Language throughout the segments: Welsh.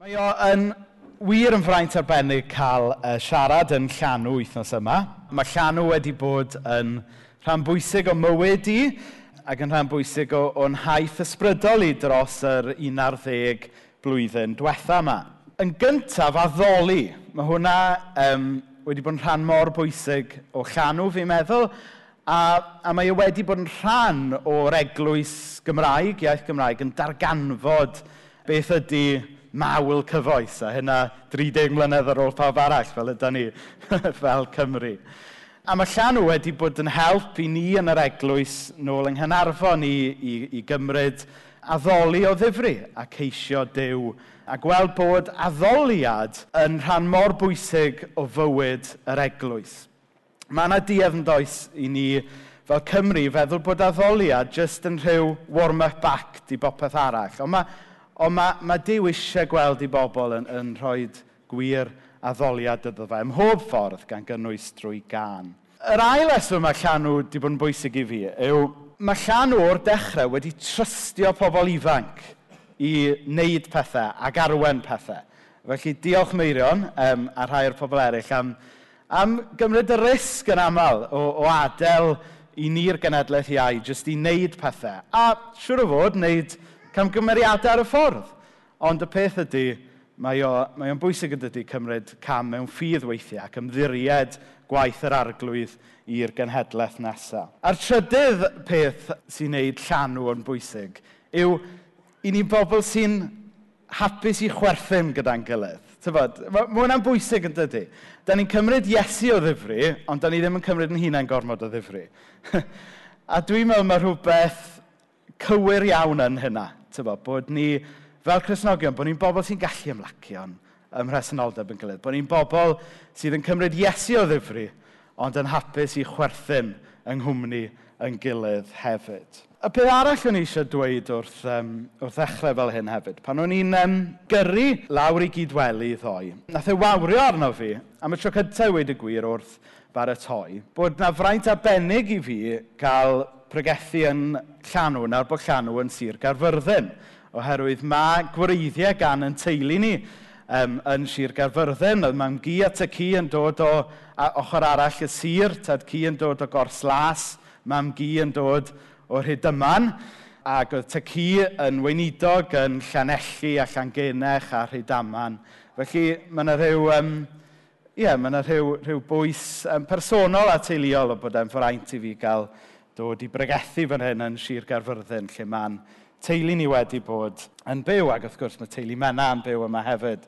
Mae o yn wir yn fraint arbennig cael uh, siarad yn llanw wythnos yma. Mae llanw wedi bod yn rhan bwysig o mywyd i ac yn rhan bwysig o, o'n haith ysbrydol i dros yr 11 blwyddyn diwetha yma. Yn gyntaf, addoli. Mae hwnna um, wedi bod yn rhan mor bwysig o llanw, fi'n meddwl, a, a mae e wedi bod yn rhan o'r eglwys Gymraeg, iaith Gymraeg, yn darganfod beth ydy mawl cyfoes, a hynna 30 mlynedd ar ôl pawb arall, fel ydy ni, fel Cymru. A mae Llanw wedi bod yn help i ni yn yr eglwys nôl yng Nghanarfon i, i, i gymryd addoli o ddifri a ceisio dew a gweld bod addoliad yn rhan mor bwysig o fywyd yr eglwys. Mae yna duedd yn does i ni fel Cymru feddwl bod addoliad jyst yn rhyw warm-up act i bopeth arall. Ond mae Ond mae, mae Dyw eisiau gweld i bobl yn, yn rhoi gwir addoliad iddo fe. Ym mhob ffordd gan gynnwys drwy gan. Yr ail eswm mae llanw wedi bod yn bwysig i fi yw mae llanw o'r dechrau wedi trystio pobl ifanc i wneud pethau ac arwen pethau. Felly diolch Meirion um, a rhai o'r pobl eraill am, am gymryd y risg yn aml o, o adael i ni'r genedlaeth iau jyst i wneud pethau. A siwr o fod, wneud camgymeriadau ar y ffordd. Ond y peth ydy, mae, o, mae o'n bwysig yn dydy cymryd cam mewn ffydd weithiau ac ymddiried gwaith yr arglwydd i'r genhedlaeth nesaf. A'r trydydd peth sy'n neud llanw yn bwysig yw i ni bobl sy'n hapus i chwerthin gyda'n gilydd. Tyfod, mae hwnna'n bwysig yn dydy. Da ni'n cymryd Iesu o ddifri, ond da ni ddim yn cymryd yn hunain gormod o ddifri. a dwi'n meddwl mae rhywbeth cywir iawn yn hynna tyfo, bod ni fel Cresnogion, bod ni'n bobl sy'n gallu ymlacion ym mhresenoldeb yn gilydd. Bod ni'n bobl sydd yn cymryd Iesu o ddifri, ond yn hapus i chwerthin yng nghwmni yn gilydd hefyd. Y peth arall o'n i eisiau dweud wrth, um, wrth ddechrau fel hyn hefyd, pan o'n i'n um, gyrru lawr i gydweli ddoi, nath e wawrio arno fi am y tro cyntaf wedi gwir wrth baratoi, bod na fraint arbennig i fi gael pregethu yn Llanw, na'r bod Llanw yn Sir Garfyrddin, oherwydd mae gwreiddiau gan yn teulu ni um, yn Sir Garfyrddin. Oedd mam gi at y ci yn dod o ochr arall y sir, tad ci yn dod o Gorslas, mam gi yn dod o Rhydyman, ac oedd y ci yn weinidog yn Llanelli a llangenech a Rhydaman. Felly mae yna rhyw um, yeah, mae yna rhyw, rhyw bwys um, personol a teuluol o bod e'n fraint i fi gael dod i bregethu fan hyn yn Sir Garfyrddin, lle mae'n teulu ni wedi bod yn byw, ac wrth gwrs mae teulu mena yn byw yma hefyd.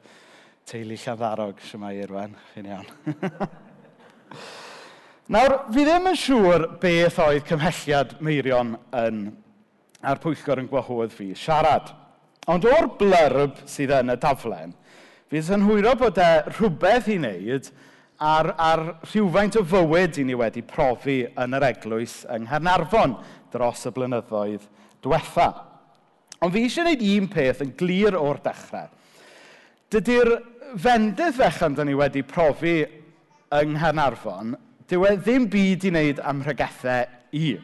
Teulu Lladdarog, Siamai Irwen, chi'n iawn. Nawr, fi ddim yn siŵr beth oedd cymhelliad Meirion yn, a'r pwyllgor yn gwahodd fi siarad. Ond o'r blyrb sydd yn y daflen, Fi yn hwyro bod e rhywbeth i wneud ar, ar rhywfaint o fywyd i ni wedi profi yn yr eglwys yng Nghaernarfon dros y blynyddoedd diwetha. Ond fi eisiau gwneud un peth yn glir o'r dechrau. Dydy'r fendydd fechan da ni wedi profi yng Nghaernarfon, dyw e ddim byd i wneud am rhygethau i.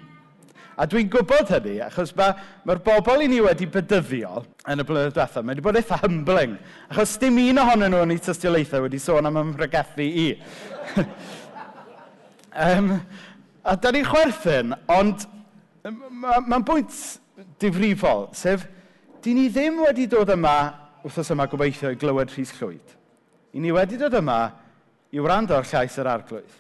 A dwi'n gwybod hynny, achos mae'r ma, bobl i ni wedi bedyddio yn y blynyddoedd diwethaf, mae wedi bod eitha humbling. Achos dim un ohonyn nhw yn ei tystiolaethau wedi sôn am ymhregethu i. um, a da ni'n chwerthin, ond mae'n ma bwynt difrifol, sef, di ni ddim wedi dod yma wrthos yma gobeithio i glywed rhys llwyd. I ni wedi dod yma i wrando ar llais yr arglwydd.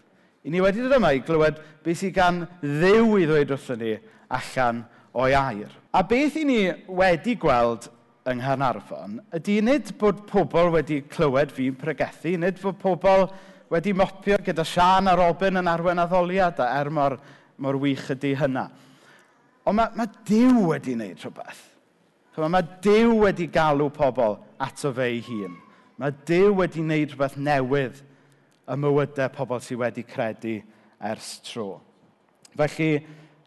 I ni wedi dod yma i glywed beth sydd gan ddew i ddweud wrthyn ni allan o'i air. A beth i ni wedi gweld yng Nghanarfon ydy nid bod pobl wedi clywed fi'n pregethu, nid fod pobl wedi mopio gyda Sian a Robin yn arwen addoliad a er mor, mor wych ydy hynna. Ond mae, mae Dyw wedi wneud rhywbeth. Mae, mae Dyw wedi galw pobl ato fe ei hun. Mae Dyw wedi wneud rhywbeth newydd y mywydau pobl sydd wedi credu ers tro. Felly,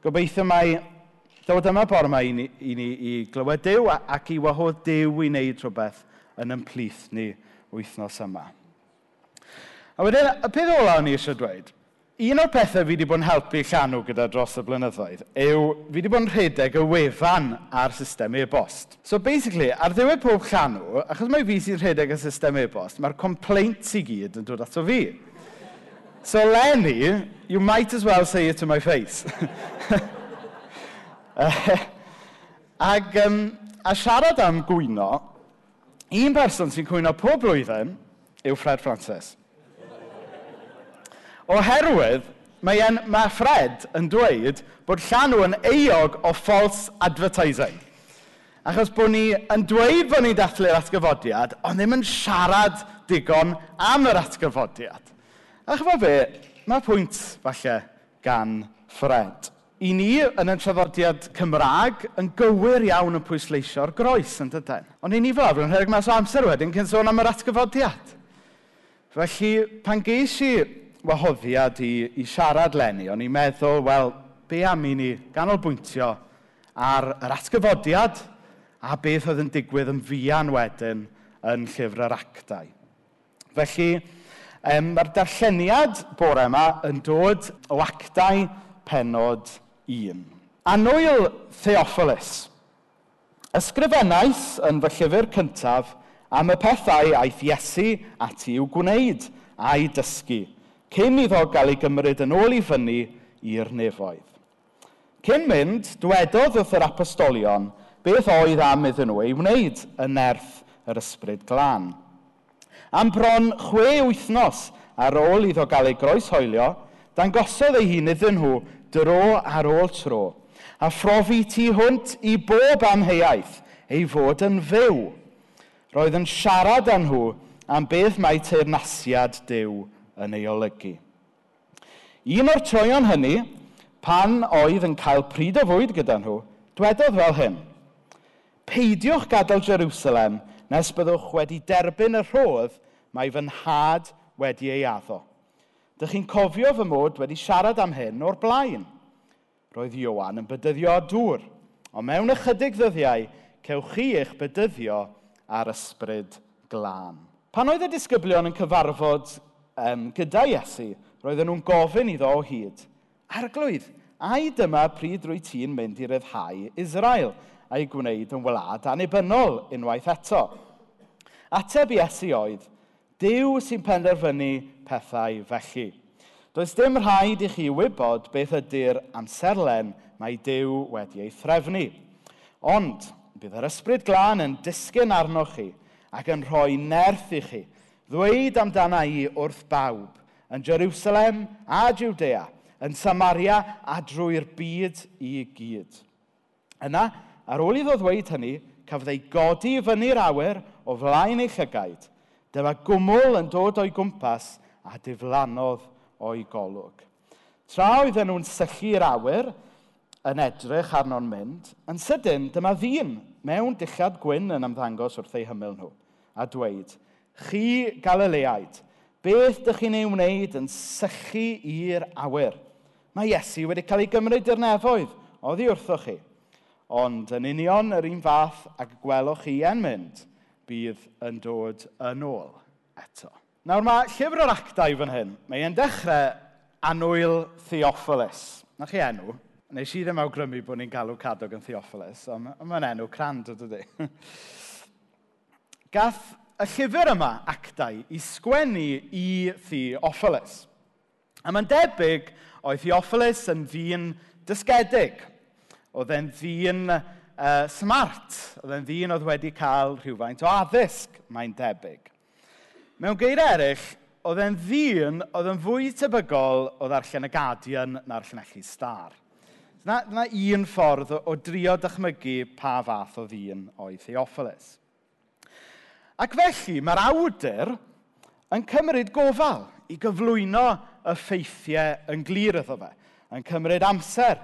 gobeithio mai ddod yma bore yma i ni, i, ni, i glywed Dyw ac i wahodd Dyw i wneud rhywbeth yn ymplith ni wythnos yma. A wedyn, y peth ola o'n i eisiau dweud – un o'r pethau fi wedi bod yn helpu llanw gyda dros y blynyddoedd yw fi wedi bod yn rhedeg y wefan ar system e-bost. So basically, ar ddiwedd pob llanw, achos mae fi sy'n rhedeg y system e-bost, mae'r complaints i gyd yn dod ato fi. So Lenny, you might as well say it to my face. Eh, ag, um, a siarad am gwyno, un person sy'n cwyno pob blwyddyn yw Fred Francis. Oherwydd, mae, en, mae Fred yn dweud bod Llanw yn eog o false advertising. Achos bod ni yn dweud bod ni'n dathlu'r atgyfodiad, ond ddim yn siarad digon am yr atgyfodiad. A chyfo fe, mae pwynt falle gan Fred. I ni, yn y traddodiad Cymraeg, yn gywir iawn yn pwysleisio'r groes yn dydyn. Ond i ni fel, rwy'n rhedeg mas o amser wedyn cyn sôn am yr atgyfodiad. Felly, pan geis i wahoddiad i, i siarad lenni. O'n i'n meddwl, wel, be am i ni ganolbwyntio ar yr atgyfodiad a beth oedd yn digwydd yn fuan wedyn yn llyfr yr actau. Felly, em, mae'r darlleniad bore yma yn dod o actau penod 1. Anwyl Theophilus, ysgrifennais yn fy llyfr cyntaf am y pethau aeth Iesu ati i'w gwneud a'i dysgu – cyn iddo gael ei gymryd yn ôl i fyny i'r nefoedd. Cyn mynd, dwedodd wrth yr apostolion beth oedd am iddyn nhw ei wneud yn nerth yr ysbryd glân. Am bron chwe wythnos ar ôl iddo gael ei groeshoelio, dangosodd ei hun iddyn nhw dro ar ôl tro, a phrofi tu hwnt i bob amheuaeth ei fod yn fyw. Roedd yn siarad â nhw am beth mae teirnasiad Dyw yn ei olygu. Un o'r troion hynny, pan oedd yn cael pryd o fwyd gyda nhw, dwedodd fel hyn, Peidiwch gadael Jerusalem nes byddwch wedi derbyn y rhodd mae fy nhad wedi ei addo. Dych chi'n cofio fy mod wedi siarad am hyn o'r blaen. Roedd Iowan yn bydyddio a dŵr, ond mewn ychydig ddyddiau, cewch chi eich bydyddio ar ysbryd glân. Pan oedd y disgyblion yn cyfarfod um, gyda Iesu, roedden nhw'n gofyn iddo o hyd, arglwydd, ai dyma pryd rwy ti'n mynd i ryddhau Israel a'i gwneud yn wlad annibynnol unwaith eto? Ateb Iesu oedd, Dyw sy'n penderfynu pethau felly. Does dim rhaid i chi wybod beth ydy'r amserlen mae Dyw wedi ei threfnu. Ond, bydd yr ysbryd glân yn disgyn arnoch chi ac yn rhoi nerth i chi – Ddweud amdana i wrth bawb yn Jerusalem a Judea, yn Samaria a drwy'r byd i gyd. Yna, ar ôl iddo ddweud hynny, cafodd ei godi i fyny'r awyr o flaen ei llygaid. Dyma gwmwl yn dod o'i gwmpas a diflannodd o'i golwg. Tra oedden nhw'n sychu'r awyr yn edrych arno'n mynd, yn sydyn dyma ddyn mewn dillad gwyn yn ymddangos wrth ei hymyl nhw a dweud, Chi Galileaid, beth ydych chi'n ei wneud yn sychu i'r awyr? Mae Iesu wedi cael ei gymryd i'r nefoedd, oddi wrthoch chi. Ond yn union yr un fath ac gwelwch chi yn mynd, bydd yn dod yn ôl eto. Nawr mae llyfr o'r actau fan hyn, mae e'n dechrau anwyl Theophilus. Na chi enw? Nes i ddim awgrymu bod ni'n galw cadog yn Theophilus, ond mae'n enw crand o dydy. Gath y llyfr yma, actau, i sgwennu i Theophilus. A mae'n debyg oedd Theophilus yn ddyn dysgedig. Oedd e'n ddyn uh, smart. Oedd e'n ddyn oedd wedi cael rhywfaint o addysg, mae'n debyg. Mewn geir eraill, oedd e'n ddyn oedd yn fwy tebygol o ddarllen y Guardian na'r llinellu star. Dyna, dyna un ffordd o, o drio dychmygu pa fath o ddyn oedd Theophilus. Ac felly mae'r awdur yn cymryd gofal i gyflwyno y ffeithiau yn glir iddo fe. Yn cymryd amser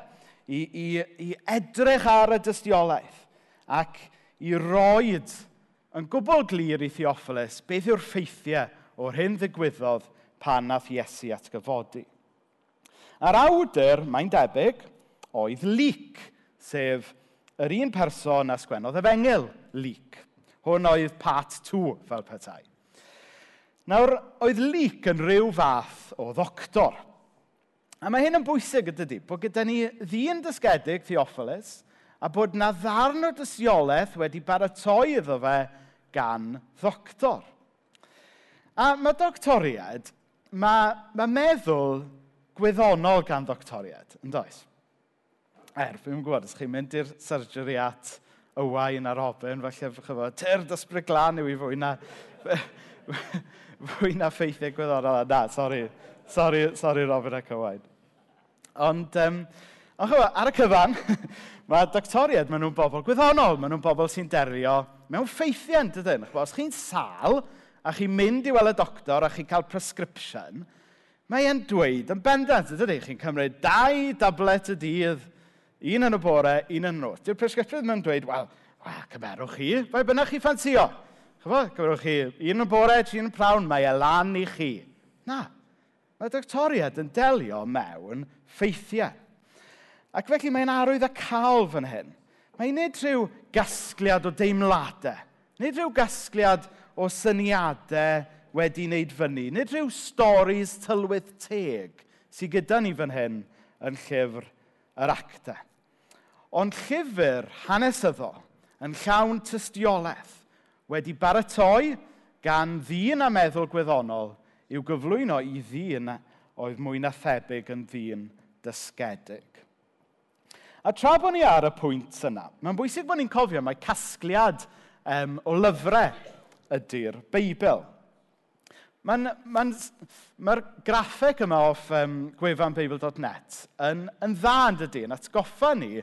i, i, i edrych ar y dystiolaeth ac i roed yn gwbl glir i Theophilus beth yw'r ffeithiau o'r hyn ddigwyddodd pan nath Iesu atgyfodi. A'r awdur, mae'n debyg, oedd Lyc, sef yr un person a sgwennodd y fengil, Lyc. Hwn oedd part 2 fel petai. Nawr, oedd Leek yn rhyw fath o ddoctor. A mae hyn yn bwysig ydy, bod gyda ni ddyn dysgedig, Theophilus, a bod na ddarn o dysiolaeth wedi baratoi iddo fe gan ddoctor. A mae doctoriad, mae, mae meddwl gwyddonol gan ddoctoriad, yn does? Er, fi'n gwybod, os chi'n mynd i'r surgery at ywain ar oben, falle, chyfod, ter dysbryd glan yw i fwy na, fwy na ffeithiau gwyddorol. Na, sori, sori, sori Robin ac ywain. Ond, um, ond chyfo, ar y cyfan, mae doctoriad, maen nhw'n bobl gwyddonol, maen nhw'n bobl sy'n derio mewn ffeithiau, yn dydyn. Os chi'n sal, a chi'n mynd i weld y doctor a chi'n cael prescription, mae e'n dweud yn bendant, ydy? Chi'n cymryd dau dablet y dydd Un yn y bore, un yn y nos. Di'r ddim yn dweud, wel, wel, cymerwch chi, fe bynnag chi ffansio. Chyfo, cymerwch chi, un yn y bore, un yn prawn, mae e lan i chi. Na, mae doctoriad yn delio mewn ffeithiau. Ac felly mae'n arwydd y cael fan hyn. Mae nid rhyw gasgliad o deimladau, nid rhyw gasgliad o syniadau wedi wneud fyny, nid rhyw storys tylwyth teg sydd gyda ni fan hyn yn llyfr yr actau. Ond llyfr hanesyddol yn llawn tystiolaeth wedi baratoi gan ddyn a meddwl gwyddonol i'w gyflwyno i ddyn oedd mwy na thebyg yn ddyn dysgedig. A tra bod ni ar y pwynt yna, mae'n bwysig bod ni'n cofio mai casgliad um, o lyfrau ydy'r Beibl. Mae'r ma ma graffeg yma off um, gwefanbeibl.net yn, yn dda yn dydy, yn atgoffa ni,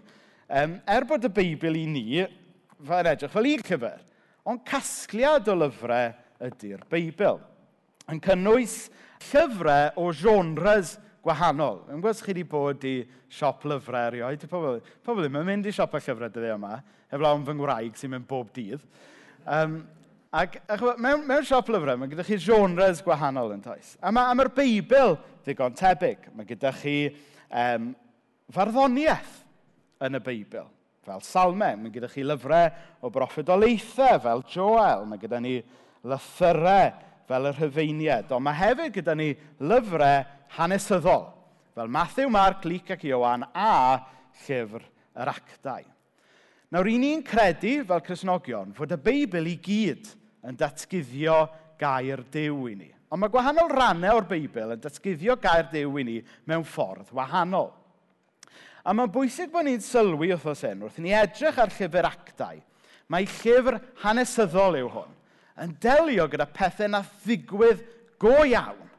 um, er bod y Beibl i ni, fe'n edrych fel un llyfr, ond casgliad o lyfrau ydy'r Beibl. Yn cynnwys llyfrau o genres gwahanol. Yn gwrs chi wedi bod i siop lyfrau erioed. Pobl, pobl ddim yn mynd i siop a llyfrau dyddiau yma, heblaw am fy ngwraig sy'n mynd bob dydd. Um, Ac chwa, mewn, mewn siop lyfrau, mae gyda chi genres gwahanol yn toes. A mae'r ma Beibl ddigon tebyg. Mae gyda chi um, farddoniaeth yn y Beibl, fel salmau. Mae gyda chi lyfrau o broffedolaethau, fel Joel. Mae gyda ni lythyrau fel y rhyfeiniad. Ond mae hefyd gyda ni lyfrau hanesyddol, fel Matthew, Mark, Luc ac Iowan a llyfr yr actau. Nawr, i ni'n credu fel Cresnogion fod y Beibl i gyd yn datguddio gair dew i ni. Ond mae gwahanol rannau o'r Beibl yn datguddio gair dew i ni mewn ffordd wahanol. A mae'n bwysig bod ni'n sylwi wrthos hyn wrth i ni edrych ar llyfr actau. Mae llyfr hanesyddol yw hwn, yn delio gyda pethau na ddigwydd go iawn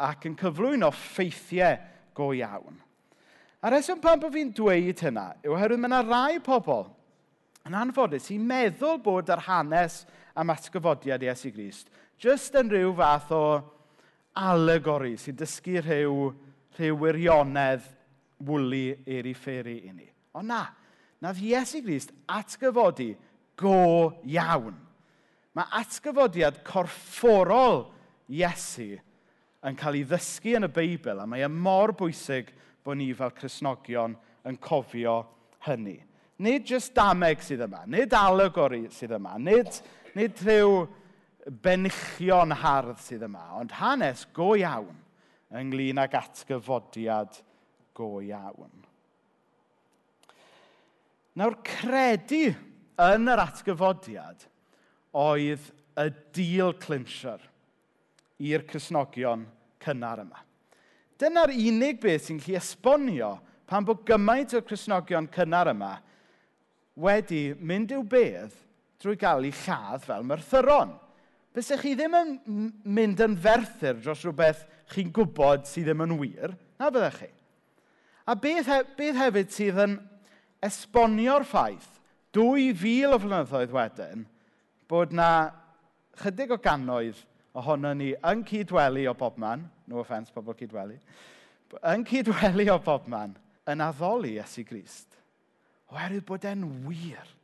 ac yn cyflwyno ffeithiau go iawn. A reswm pan bod fi'n dweud hynna yw oherwydd mae yna rai pobl yn anffodus sy'n meddwl bod yr hanes am atgyfodiad Iesu Grist. Just yn rhyw fath o alegori sy'n dysgu rhyw, rhyw wirionedd wwli i fferi i ni. Ond na, nath Iesu Grist atgyfodi go iawn. Mae atgyfodiad corfforol Iesu yn cael ei ddysgu yn y Beibl a mae e mor bwysig bod ni fel Cresnogion yn cofio hynny. Nid jyst dameg sydd yma, nid alegori sydd yma, nid Nid rhyw benichion hardd sydd yma, ond hanes go iawn ynglyn ag atgyfodiad go iawn. Nawr credu yn yr atgyfodiad oedd y deal clincher i'r cysnogion cynnar yma. Dyna'r unig beth sy'n gallu esbonio pan bod gymaint o'r Cresnogion cynnar yma wedi mynd i'w bedd drwy gael ei lladd fel myrthyron. Bysech chi ddim yn mynd yn ferthyr dros rhywbeth chi'n gwybod sydd ddim yn wir, na byddech chi. A beth, he, beth hefyd sydd yn esbonio'r ffaith, dwy fil o flynyddoedd wedyn, bod na chydig o gannoedd ohono ni yn cydweli o bobman, no offence pobl cydweli, yn cydweli o bobman yn addoli Iesu Grist. Oherwydd bod e'n wir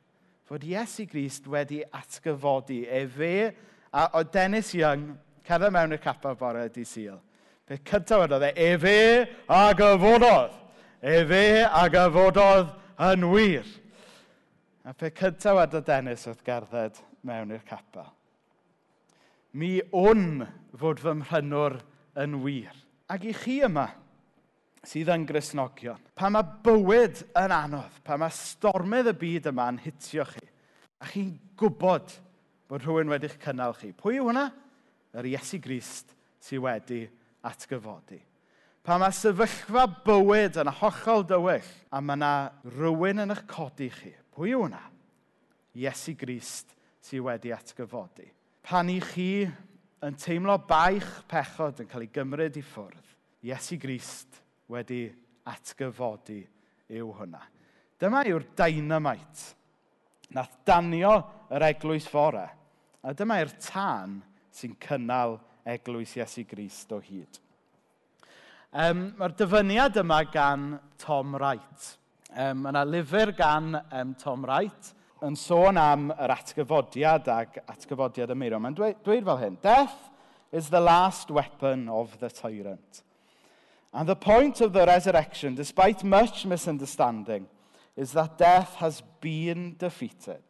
fod Iesu Grist wedi atgyfodi e fe a o Dennis Young cerdded mewn i'r capa bore di syl. Fe cyntaf wedodd e, e fe a gyfododd. E fe a gyfododd yn wir. A pe cyntaf wedodd Dennis wrth gerdded mewn i'r capa. Mi wn fod fy mhrynwr yn wir. Ac i chi yma, sydd yn grisnogion. Pa mae bywyd yn anodd, pa mae stormydd y byd yma'n hitio chi, a chi'n gwybod bod rhywun wedi'ch cynnal chi. Pwy yw hwnna? Yr Iesu Grist sydd wedi atgyfodi. Pa mae sefyllfa bywyd yn hollol dywyll, a mae yna rhywun yn eich codi chi. Pwy yw hwnna? Iesu Grist sydd wedi atgyfodi. Pan i chi yn teimlo baich pechod yn cael ei gymryd i ffwrdd, Iesu Grist wedi atgyfodi yw hwnna. Dyma yw'r dynamite. Nath danio yr eglwys fore. A dyma yw'r tân sy'n cynnal eglwys Iesu Grist o hyd. Um, Mae'r dyfyniad yma gan Tom Wright. Um, mae yna lyfr gan um, Tom Wright yn sôn am yr atgyfodiad ac atgyfodiad y meiro. Mae'n dweud, dweud fel hyn, Death is the last weapon of the tyrant. And the point of the resurrection, despite much misunderstanding, is that death has been defeated.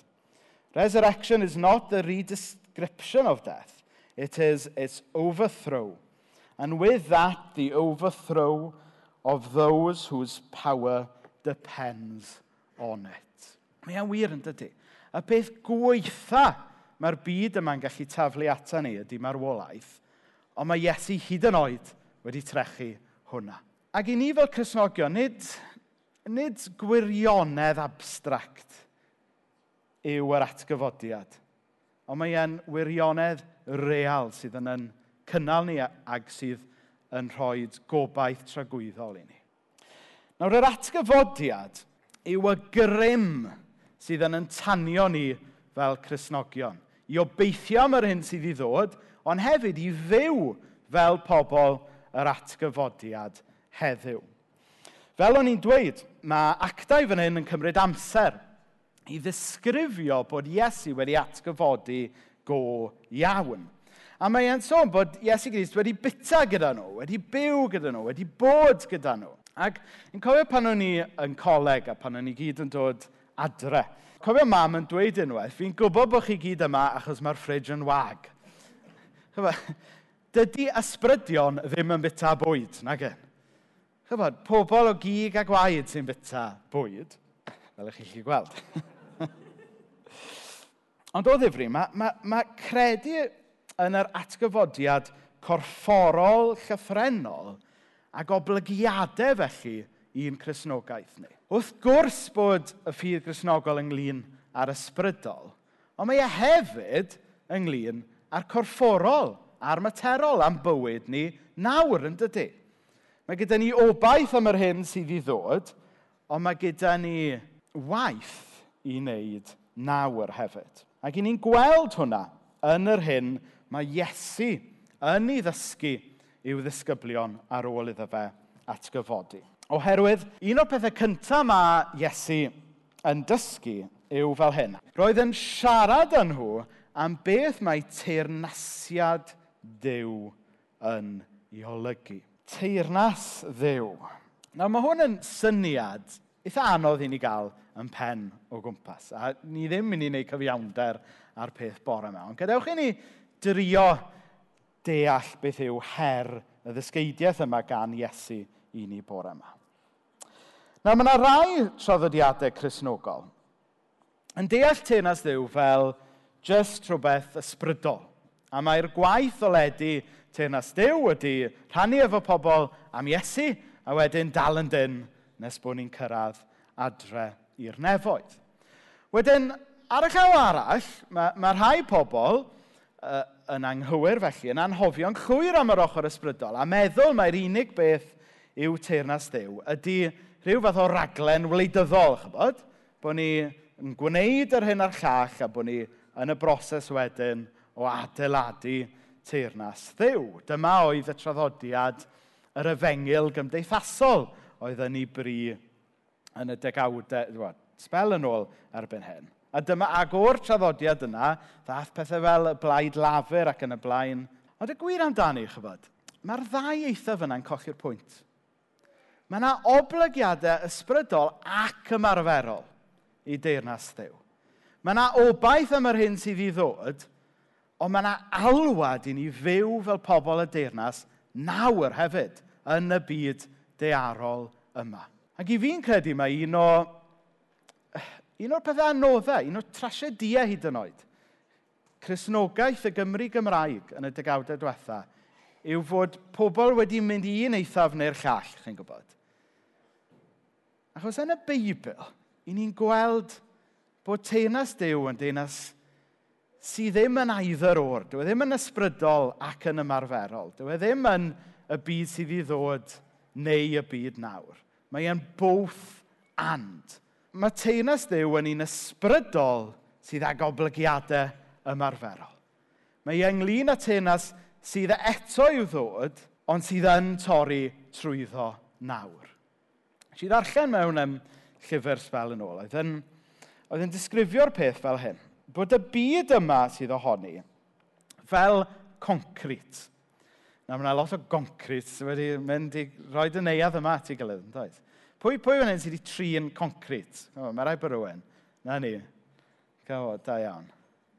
Resurrection is not the redescription of death, it is its overthrow. And with that, the overthrow of those whose power depends on it. Mae e'n wir yn dydy. Y beth gweitha mae'r byd yma'n gallu taflu ata ni ydy marwolaeth, ond mae Iesu hyd yn oed wedi trechu hwnna. Ac i ni fel Cresnogion, nid, nid gwirionedd abstract yw yr atgyfodiad, ond mae e'n wirionedd real sydd yn yn cynnal ni ag sydd yn rhoi gobaith tragwyddol i ni. Nawr, yr atgyfodiad yw y grym sydd yn tanio ni fel Cresnogion. I obeithio am yr hyn sydd i ddod, ond hefyd i fyw fel pobl yr atgyfodiad heddiw. Fel o'n i'n dweud, mae actau fan hyn yn cymryd amser i ddisgrifio bod Iesu wedi atgyfodi go iawn. A mae e'n sôn bod Iesu Grist wedi bita gyda nhw, wedi byw gyda nhw, wedi bod gyda nhw. Ac yn cofio pan o'n i yn coleg a pan o'n i gyd yn dod adre. Cofio mam yn dweud unwaith, fi'n gwybod bod chi gyd yma achos mae'r ffridge yn wag dydy ysbrydion ddim yn bita bwyd, nag e? Chybod, pobl o gig a gwaed sy'n bita bwyd, fel ych chi'n chi gweld. Ond o ddifri, mae ma, ma credu yn yr atgyfodiad corfforol, llyffrennol ac oblygiadau felly i'n chrysnogaeth ni. Wrth gwrs bod y ffydd chrysnogol ynglyn â'r ysbrydol, ond mae e hefyd ynglyn â'r corfforol armaterol am bywyd ni nawr, yn dydy. Mae gyda ni obaith am yr hyn sydd i ddod, ond mae gyda ni waith i wneud nawr hefyd. Ac i ni'n gweld hwnna yn yr hyn mae Iesu yn ei ddysgu i'w ddisgyblion ar ôl iddo fe atgyfodi. Oherwydd, un o'r pethau cyntaf mae Iesu yn dysgu yw fel hyn. Roedd yn siarad â nhw am beth mae teirnasiad Dyw yn ei olygu. Teirnas Ddyw. Nawr mae hwn yn syniad eitha anodd i ni gael yn pen o gwmpas. A ni ddim mynd i wneud cyfiawnder ar peth bore yma. Ond gadewch i ni drio deall beth yw her y ddysgeidiaeth yma gan Iesu i ni bore yma. Nawr mae yna rai traddodiadau chrysnogol yn deall tenas ddiw fel just rhywbeth ysbrydol. A mae'r gwaith oledu teyrnas Duw wedi rhannu efo pobl am Iesu a wedyn dal yn dyn nes bod ni'n cyrraedd adre i'r nefoedd. Wedyn, ar y llaw arall, mae, mae rhai pobl uh, yn anghywir felly, yn anhofio'n chwyr am yr ochr ysbrydol, a meddwl mae'r unig beth yw teirnas Dduw ydy rhyw fath o raglen wleidyddol, chybod? Bod ni yn gwneud yr hyn a'r llall a bod ni yn y broses wedyn o adeiladu teirnas ddiw. Dyma oedd y traddodiad yr efengil gymdeithasol oedd yn ei bri yn y degawdau, spel yn ôl erbyn hyn. A dyma, ag o'r traddodiad yna, ddath pethau fel y blaid lafur ac yn y blaen. Ond y gwir amdani, chyfod, mae'r ddau eithaf yna'n colli'r pwynt. Mae yna oblygiadau ysbrydol ac ymarferol i deyrnas ddew. Mae yna obaith am yr hyn sydd i ddod, Ond mae yna alwad i ni fyw fel pobl y deyrnas nawr hefyd yn y byd dearol yma. Ac i fi'n credu mae un o... Un o'r pethau anoddau, un o'r trasiediau hyd yn oed, Cresnogaeth y Gymru Gymraeg yn y degawdau diwetha, yw fod pobl wedi mynd i un eithaf neu'r llall, chi'n gwybod. Achos yn y Beibl, i ni'n gweld bod teunas Dyw yn deunas sydd ddim yn either or. Dwi e ddim yn ysbrydol ac yn ymarferol. Dwi e ddim yn y byd sydd i ddod neu y byd nawr. Mae e'n both and. Mae teunas Dyw yn un ysbrydol sydd ag oblygiadau ymarferol. Mae ynglyn â teunas sydd eto i'w ddod, ond sydd yn torri trwyddo nawr. Si ddarllen mewn am llyfr sbel yn ôl. Oedd yn, oedd yn disgrifio'r peth fel hyn bod y byd yma sydd ohoni fel concrit. Na, mae yna lot o concrit wedi mynd i roi y neuad yma at ei gilydd, yn dweud. Pwy, pwy fan hyn sydd wedi trin concrit? O, mae rai byrwy'n. Na ni. Gawo, da iawn.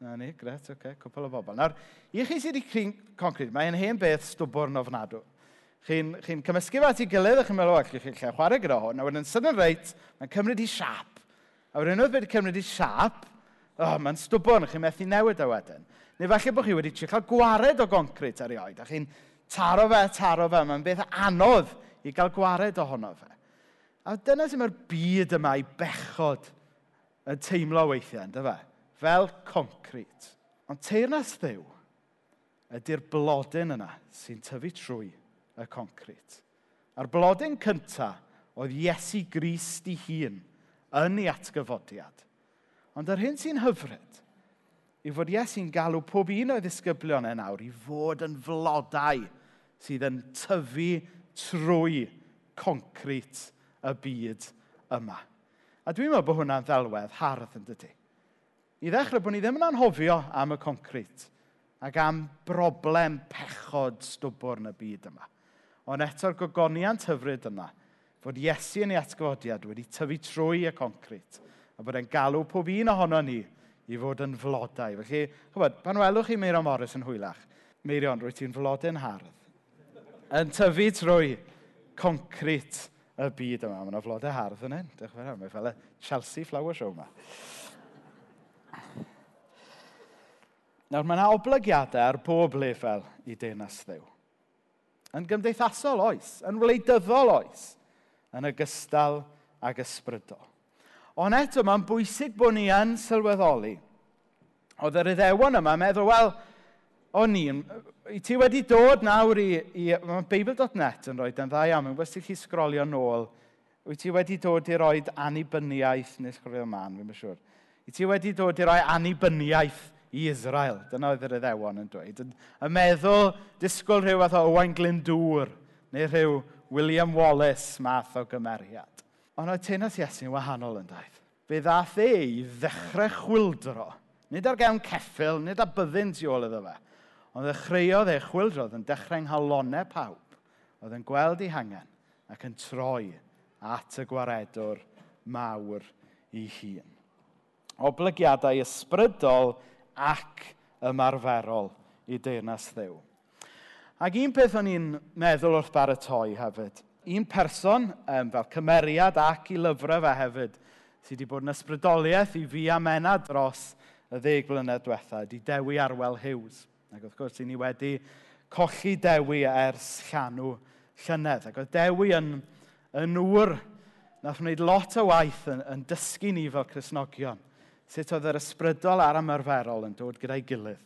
Na ni, gret, oce, okay, cwpl o bobl. Nawr, i chi sydd wedi cryn concret, mae'n hen beth stwbwrn ofnadw. Chi'n chi, cymysgu fe at ei gilydd, a chi'n meddwl, well, chi'n lle chwarae gyda hwn, a wedyn sydyn reit, mae'n cymryd i siap. A wedyn oedd wedi cymryd i siap, oh, mae'n stwbwn, chi'n methu newid o wedyn. Neu falle bod chi wedi trio cael gwared o goncrit erioed, a chi'n taro fe, taro fe, mae'n beth anodd i gael gwared ohono fe. A dyna sy'n mae'r byd yma i bechod yn teimlo weithiau, ynddo fe? Fel concrit. Ond teirnas ddiw ydy'r blodyn yna sy'n tyfu trwy y concrit. A'r blodyn cyntaf oedd Iesu Grist i hun yn ei atgyfodiad Ond yr hyn sy'n hyfryd yw fod Iesu'n galw pob un o'i ddisgyblion e nawr i fod yn flodau sydd yn tyfu trwy concrit y byd yma. A dwi'n meddwl bod hwnna'n ddelwedd hardd yn dydy. I ddechrau bod ni ddim yn anhofio am y concrit ac am broblem pechod stwbwrn y byd yma. Ond eto'r gogoniant hyfryd yna, fod Iesu yn ei atgyfodiad wedi tyfu trwy y concrit – a bod e'n galw pob un ohono ni i fod yn flodau. Felly, chybod, pan welwch chi Meirion Morris yn hwylach, Meirion, rwy ti'n flodau'n hardd. Yn tyfu trwy concret y byd yma. Mae yna flodau hardd yn hyn. Dech chi'n Mae fel y Chelsea Flower Show yma. Nawr, mae yna oblygiadau ar bob lefel i denas ddew. Yn gymdeithasol oes, yn wleidyddol oes, yn ogystal ag ysbrydol. Ond eto, mae'n bwysig bod ni yn sylweddoli. Oedd yr iddewon yma yn meddwl, wel, o ni, i ti wedi dod nawr i... i mae Bible.net yn rhoi yn dda iawn, mae'n gwestiwn chi sgrolio nôl. Wyt ti wedi dod i roi annibyniaeth, neu sgrolio man, fi'n siŵr. I ti wedi dod i roi annibyniaeth i Israel. Dyna oedd yr iddewon yn dweud. Yn, yn meddwl disgwyl rhyw fath o Owain Glyndŵr neu rhyw William Wallace math o gymeriad. Ond oedd tenas Iesu'n wahanol yn daeth. Fe ddath e i ddechrau chwildro. Nid ar gawn ceffil, nid ar byddyn tu ôl iddo fe. Ond ddechreuodd e chwildro, oedd yn dechrau nghalonau pawb. Oedd yn gweld ei hangen ac yn troi at y gwaredwr mawr ei hun. Oblygiadau ysbrydol ac ymarferol i deyrnas ddew. Ac un peth o'n i'n meddwl wrth baratoi hefyd un person um, fel cymeriad ac i lyfrau fe hefyd sydd wedi bod yn ysbrydoliaeth i fi a mena dros y ddeg blynedd diwetha, di Dewi Arwel Hughes. Ac wrth gwrs, ni wedi colli Dewi ers llanw llynedd. Ac oedd Dewi yn, yn ŵr, nath wneud lot o waith yn, yn dysgu ni fel Cresnogion. Sut oedd yr ysbrydol a'r ymarferol yn dod gyda'i gilydd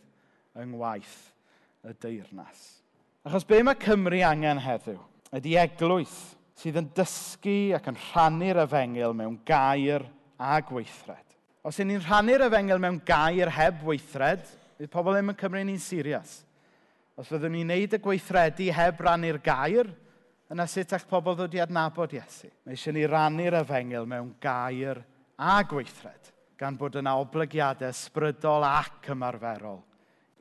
yng ngwaith y deyrnas. Achos be mae Cymru angen heddiw? ydy eglwys sydd yn dysgu ac yn rhannu'r efengil mewn gair a gweithred. Os y'n ni'n rhannu'r efengil mewn gair heb weithred, bydd pobl ddim yn cymryd ni'n sirius. Os fyddwn ni'n neud y gweithredu heb rannu'r gair, yna sut eich pobl ddod i adnabod Iesu. Mae eisiau ni rannu'r efengil mewn gair a gweithred, gan bod yna oblygiadau sbrydol ac ymarferol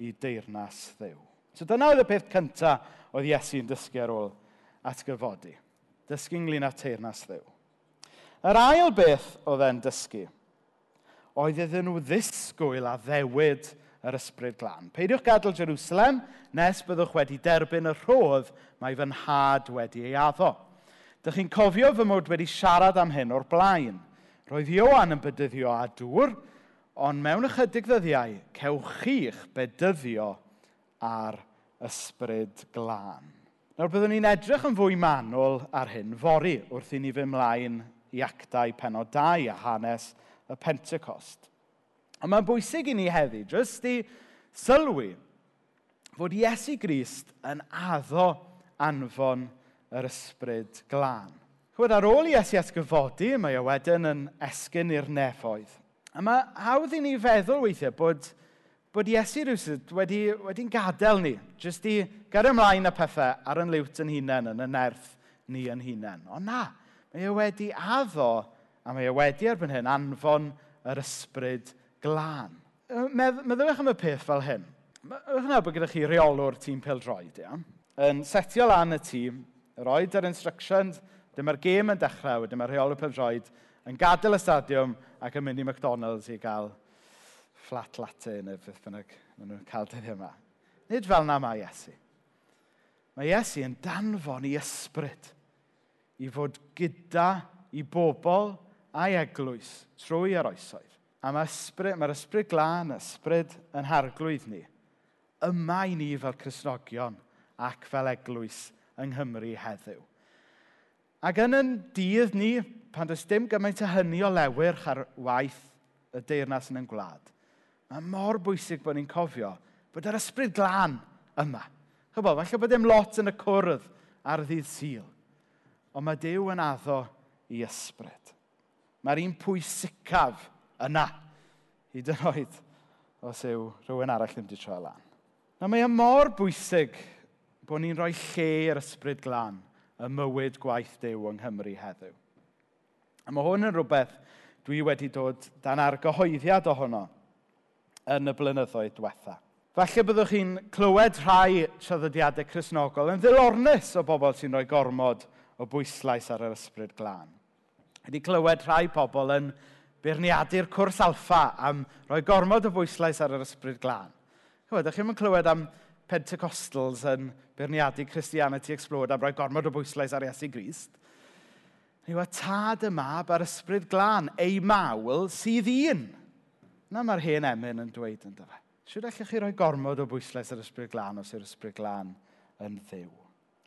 i deyrnas ddew. So dyna oedd y peth cyntaf oedd Iesu'n dysgu ar ôl atgyfodi. Dysgu ynglyn â teirnas ddew. Yr ail beth oedd e'n dysgu oedd iddyn nhw ddisgwyl a ddewyd yr ysbryd glan. Peidiwch gadael Jerusalem nes byddwch wedi derbyn y rhodd mae fy nhad wedi ei addo. Dych chi'n cofio fy mod wedi siarad am hyn o'r blaen. Roedd Ioan yn bedyddio a dŵr, ond mewn ychydig ddyddiau, cewch chi'ch bedyddio ar ysbryd glân. Nawr, byddwn ni'n edrych yn fwy manwl ar hyn fori wrth i ni fy mlaen i actau penod 2 a hanes y Pentecost. Ond mae'n bwysig i ni heddi, jyst i sylwi fod Iesu Grist yn addo anfon yr ysbryd glân. Chwyd ar ôl i Iesu esgyfodi, mae o wedyn yn esgyn i'r nefoedd. A mae hawdd i ni feddwl weithiau bod bod Iesu rhywsyd wedi, wedi'n gadael ni, jyst i gadael ymlaen y pethau ar yn liwt yn hunain, yn y nerth ni yn hunain. Ond na, mae e wedi addo, a mae e wedi erbyn hyn anfon yr ysbryd glân. Meddylwch am y peth fel hyn. Ych yna bod gyda chi reolwr tîm peldroed, ia? Yn setio lan y tîm, roed yr instructions, dyma'r gêm yn dechrau, dyma'r rheolwr peldroed, yn gadael y stadiwm ac yn mynd i McDonald's i gael flat latte neu beth bynnag maen nhw'n cael dyddiau yma. Nid fel na mae Iesu. Mae Iesu yn danfon i ysbryd i fod gyda i bobl a'i eglwys trwy yr oesoedd. A mae'r ysbryd, mae ysbryd glân, ysbryd yn harglwydd ni. Yma i ni fel Cresnogion ac fel eglwys yng Nghymru heddiw. Ac yn yn dydd ni, pan does dim gymaint o hynny o lewyrch ar waith y deyrnas yn yn gwlad, Mae mor bwysig bod ni'n cofio bod yr ysbryd glân yma. Chybod, falle bod dim lot yn y cwrdd ar ddydd syl. Ond mae Dyw yn addo i ysbryd. Mae'r un pwysicaf yna hyd yn oed os yw rhywun arall ddim wedi troi lan. Na mae y mor bwysig bod ni'n rhoi lle i'r ysbryd glân y mywyd gwaith Dyw yng Nghymru heddiw. A mae hwn yn rhywbeth dwi wedi dod dan argyhoeddiad ohono yn y blynyddoedd diwetha. Falle byddwch chi'n clywed rhai traddodiadau chrysnogol yn ddilornus o bobl sy'n rhoi gormod o bwyslais ar yr ysbryd glân. Wedi clywed rhai pobl yn beirniadu'r cwrs alfa am rhoi gormod o bwyslais ar yr ysbryd glân. Chywed, chi'n mynd clywed am Pentecostals yn beirniadu Christianity Explored am roi gormod o bwyslais ar Iesu Grist. Yw y mab ar ysbryd glân, ei mawl sydd un. Na mae'r hen emyn yn dweud yn dyfa. Siwr allwch chi roi gormod o bwyslais ar ysbryd glân os yw'r ysbryd glân yn ddiw.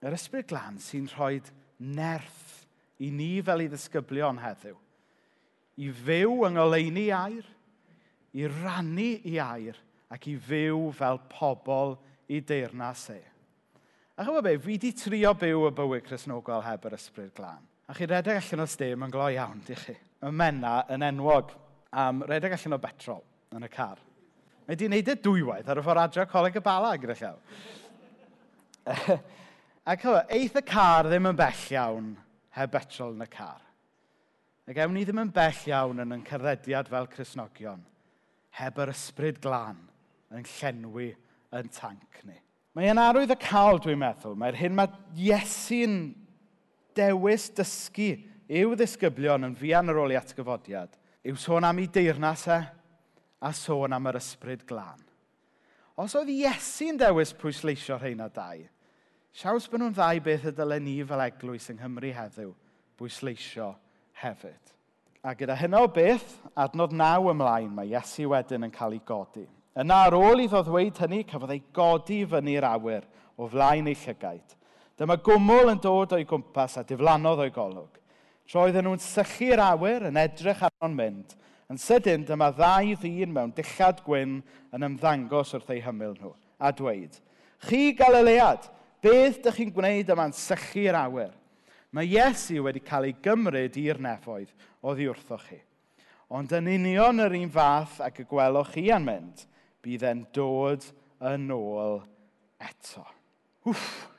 Yr ysbryd glân sy'n rhoi nerth i ni fel i ddisgyblion heddiw. I fyw yng ngoleuni air, i rannu i air ac i fyw fel pobl i deyrnas e. A chyfo be, fi wedi trio byw y bywyd chrysnogol heb yr ysbryd glân. A chi redeg allan o stem yn glo iawn, di chi. Y mena yn enwog am redeg allan o betrol yn y car. Mae wedi wneud y dwywaith ar y ffordd adre coleg y bala gyda llaw. a hywa, eith y car ddim yn bell iawn heb betrol yn y car. Ac ewn ni ddim yn bell iawn yn yn cyrrediad fel Cresnogion heb yr ysbryd glân yn llenwi yn tanc ni. Mae yna arwydd y cael, dwi'n meddwl. Mae'r hyn mae Iesu'n dewis dysgu i'w ddisgyblion yn fian ar ôl i atgyfodiad yw sôn am ei deyrnasau e, a sôn am yr ysbryd glân. Os oedd Iesu'n dewis pwysleisio rheina dau, siaws bod nhw'n ddau beth y dylen ni fel eglwys yng Nghymru heddiw bwysleisio hefyd. A gyda hynna o beth, adnod naw ymlaen mae Iesu wedyn yn cael ei godi. Yna ar ôl iddo ddweud hynny, cafodd ei godi fyny'r awyr o flaen ei llygaid. Dyma gwmwl yn dod o'i gwmpas a diflannodd o'i golwg. Tra nhw'n sychu'r awyr yn edrych arno'n mynd, yn sydyn dyma ddau ddyn mewn dillad gwyn yn ymddangos wrth eu hymyl nhw, a dweud, Chi Galilead, beth dych chi'n gwneud yma'n sychu'r awyr? Mae Iesu wedi cael ei gymryd i'r nefoedd oddi wrthoch chi. Ond yn union yr un fath ac y gwelwch chi yn mynd, bydd e'n dod yn ôl eto. Wff!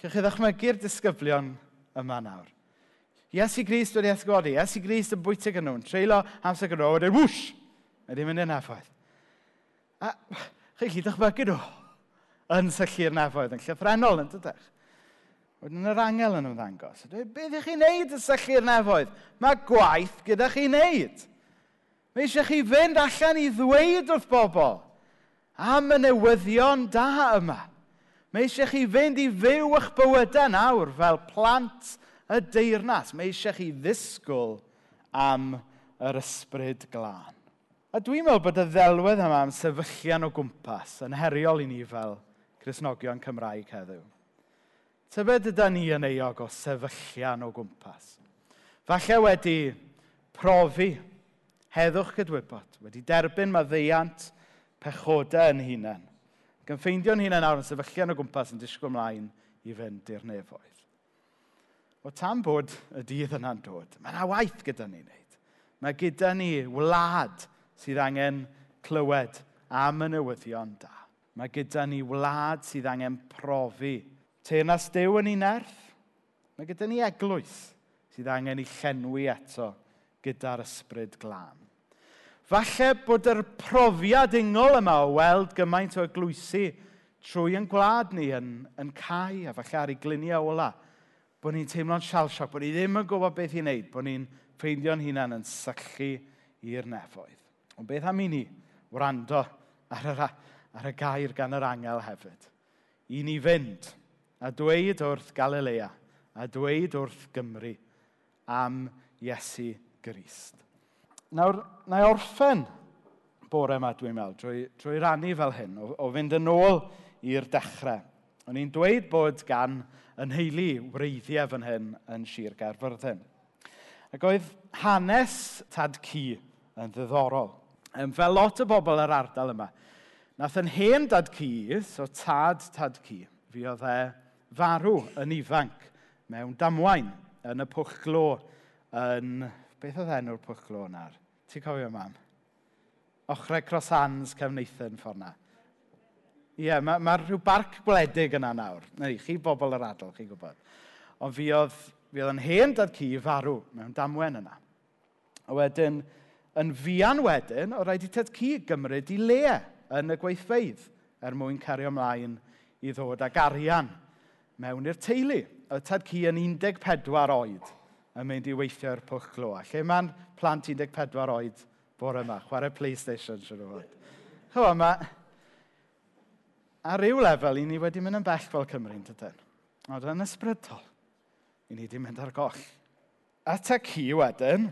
Chi'n chi ddechmygu'r disgyblion yma nawr. Iesu Grist wedi esgodi. Iesu Grist yn bwyta gan nhw'n treulio amser gan nhw. Wedyn wwsh! Wedi mynd i'r nefoedd. A chi chi dychmygu nhw yn syllu'r nefoedd yn llyfrennol yn dydech. Wedyn yr angel yn ymddangos. Beth ych chi'n neud yn syllu'r nefoedd? Mae gwaith gyda chi'n neud. Mae eisiau chi fynd allan i ddweud wrth bobl am y newyddion da yma. Mae eisiau chi fynd i fyw eich bywydau nawr fel plant y deyrnas. Mae eisiau chi ddisgwyl am yr ysbryd glân. A dwi'n meddwl bod y ddelwedd yma am sefyllian o gwmpas yn heriol i ni fel Cresnogion Cymraeg heddiw. Tybed ydy ni yn eog o sefyllian o gwmpas. Falle wedi profi heddwch gydwybod, wedi derbyn maddeiant pechodau yn hunain. Gan ffeindio'n hunain awr yn sefyllian o gwmpas yn disgwyl ymlaen i fynd i'r nefoedd o tan bod y dydd yna'n dod, mae yna waith gyda ni'n wneud. Mae gyda ni wlad sydd angen clywed am y newyddion da. Mae gyda ni wlad sydd angen profi. Teirnas Dew yn ei erth, mae gyda ni eglwys sydd angen ei llenwi eto gyda'r ysbryd glân. Falle bod yr profiad ungol yma o weld gymaint o eglwysu trwy yn gwlad ni yn, yn cael, a falle ar ei gliniau ola bod ni'n teimlo'n sialsioc, bod ni ddim yn gwybod beth i wneud, bod ni'n ffeindio'n hunan yn sychu i'r nefoedd. Ond beth am i ni wrando ar, yr, ar y gair gan yr angel hefyd? I ni fynd a dweud wrth Galilea, a dweud wrth Gymru am Iesu Grist. Nawr, na i orffen bore yma, dwi'n meddwl, drwy, drwy rannu fel hyn, o, o fynd yn ôl i'r dechrau. O'n i'n dweud bod gan yn heili wreiddiau fan hyn yn Sir Gaerfyrddin. Ac oedd hanes tad cu yn ddiddorol. Um, fel lot o bobl yr ardal yma, nath yn hen dad cu, so tad tad cu, fi oedd e farw yn ifanc mewn damwain yn y pwch glo yn... Beth oedd enw'r pwch glo yna? Ti'n cofio, mam? Ochrau Crosans Cefneithyn ffordd na. Ie, yeah, mae ma rhyw barc gwledig yna nawr. Na i, chi bobl yr adl, chi'n gwybod. Ond fi oedd, fi oedd yn hen dad ci farw mewn damwen yna. A wedyn, yn fian wedyn, o rhaid i tad cu gymryd i le yn y gweithfeidd er mwyn cario ymlaen i ddod ag arian mewn i'r teulu. Y tad cu yn 14 oed yn mynd i weithio i'r pwch glo. A lle mae'n plant 14 oed bore yma, chwarae PlayStation, siwr o fod. Chwa, mae ar ryw lefel, i ni wedi mynd yn bell fel Cymru, yn dydyn. Ond yn ysbrydol, i ni wedi mynd ar goll. Atec hi wedyn,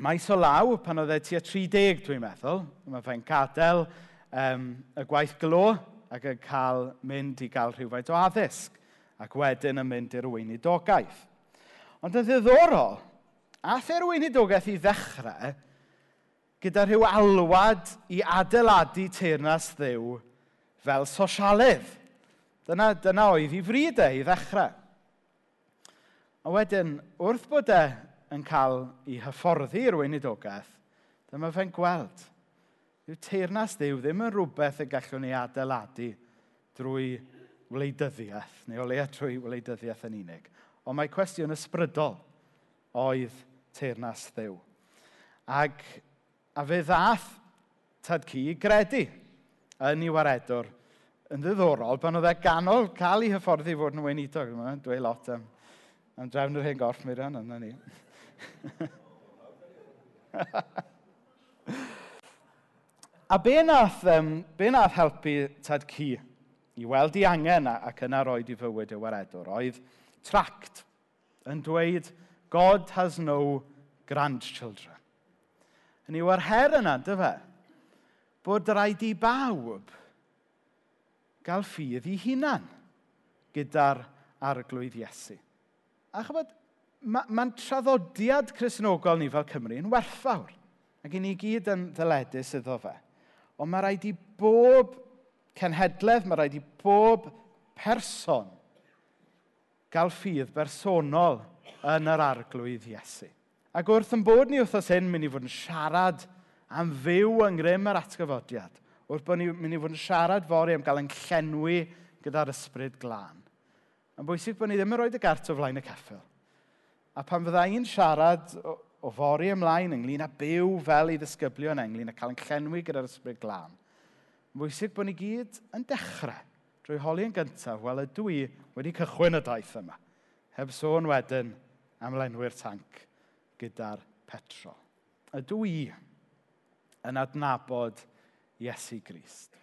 maes o law, pan oedd e tua 30, dwi'n meddwl, mae fe'n gadael um, y gwaith glo ac yn cael mynd i gael rhywfaint o addysg, ac wedyn yn mynd i'r weinidogaeth. Ond yn ddiddorol, ath e'r weinidogaeth i ddechrau gyda rhyw alwad i adeiladu teirnas ddiw fel sosialydd. Dyna, dyna oedd ei fryd e i ddechrau. A wedyn, wrth bod e yn cael ei hyfforddi i'r weinidogaeth, dyma fe'n gweld. Yw teirnas Dyw ddim yn rhywbeth y gallwn ni adeiladu drwy wleidyddiaeth, neu o leia trwy wleidyddiaeth yn unig. Ond mae cwestiwn ysbrydol oedd teirnas Dyw. Ac, a fe ddath tad cu gredu yn ei waredwr. Yn ddiddorol, pan oedd e ganol cael ei hyfforddi fod yn weinidog. Dwi'n lot am, am drefn yr hen gorff Miriam, yna ni. a be nath, um, be nath helpu tad cu i weld i angen ac yna roed i fywyd y waredwr oedd tract yn dweud God has no grandchildren. Yn i'w arher yna, dy fe? bod rhaid i bawb gael ffydd i hunan gyda'r arglwydd Iesu. A chybod, mae'n ma, traddodiad chrysnogol ni fel Cymru yn werthfawr. Ac i ni gyd yn ddyledus iddo fe. Ond mae rhaid i bob cenhedledd, mae rhaid i bob person gael ffydd bersonol yn yr arglwydd Iesu. Ac wrth yn bod ni wrthos hyn, mynd i fod yn siarad am fyw yng ngrym yr atgyfodiad. Wrth bod ni'n mynd i fod yn siarad fori am gael yn llenwi gyda'r ysbryd glân. Yn bwysig bod ni ddim yn rhoi dy gart o flaen y ceffil. A pan fydda i'n siarad o, o fori ymlaen ynglyn â byw fel i ddisgyblion ynglyn a cael yn llenwi gyda'r ysbryd glân, yn bwysig bod ni gyd yn dechrau drwy holi yn gyntaf, wel ydw i wedi cychwyn y daith yma. Heb sôn wedyn am lenwi'r tanc gyda'r petrol. Ydw i yn adnabod Iesu Grist.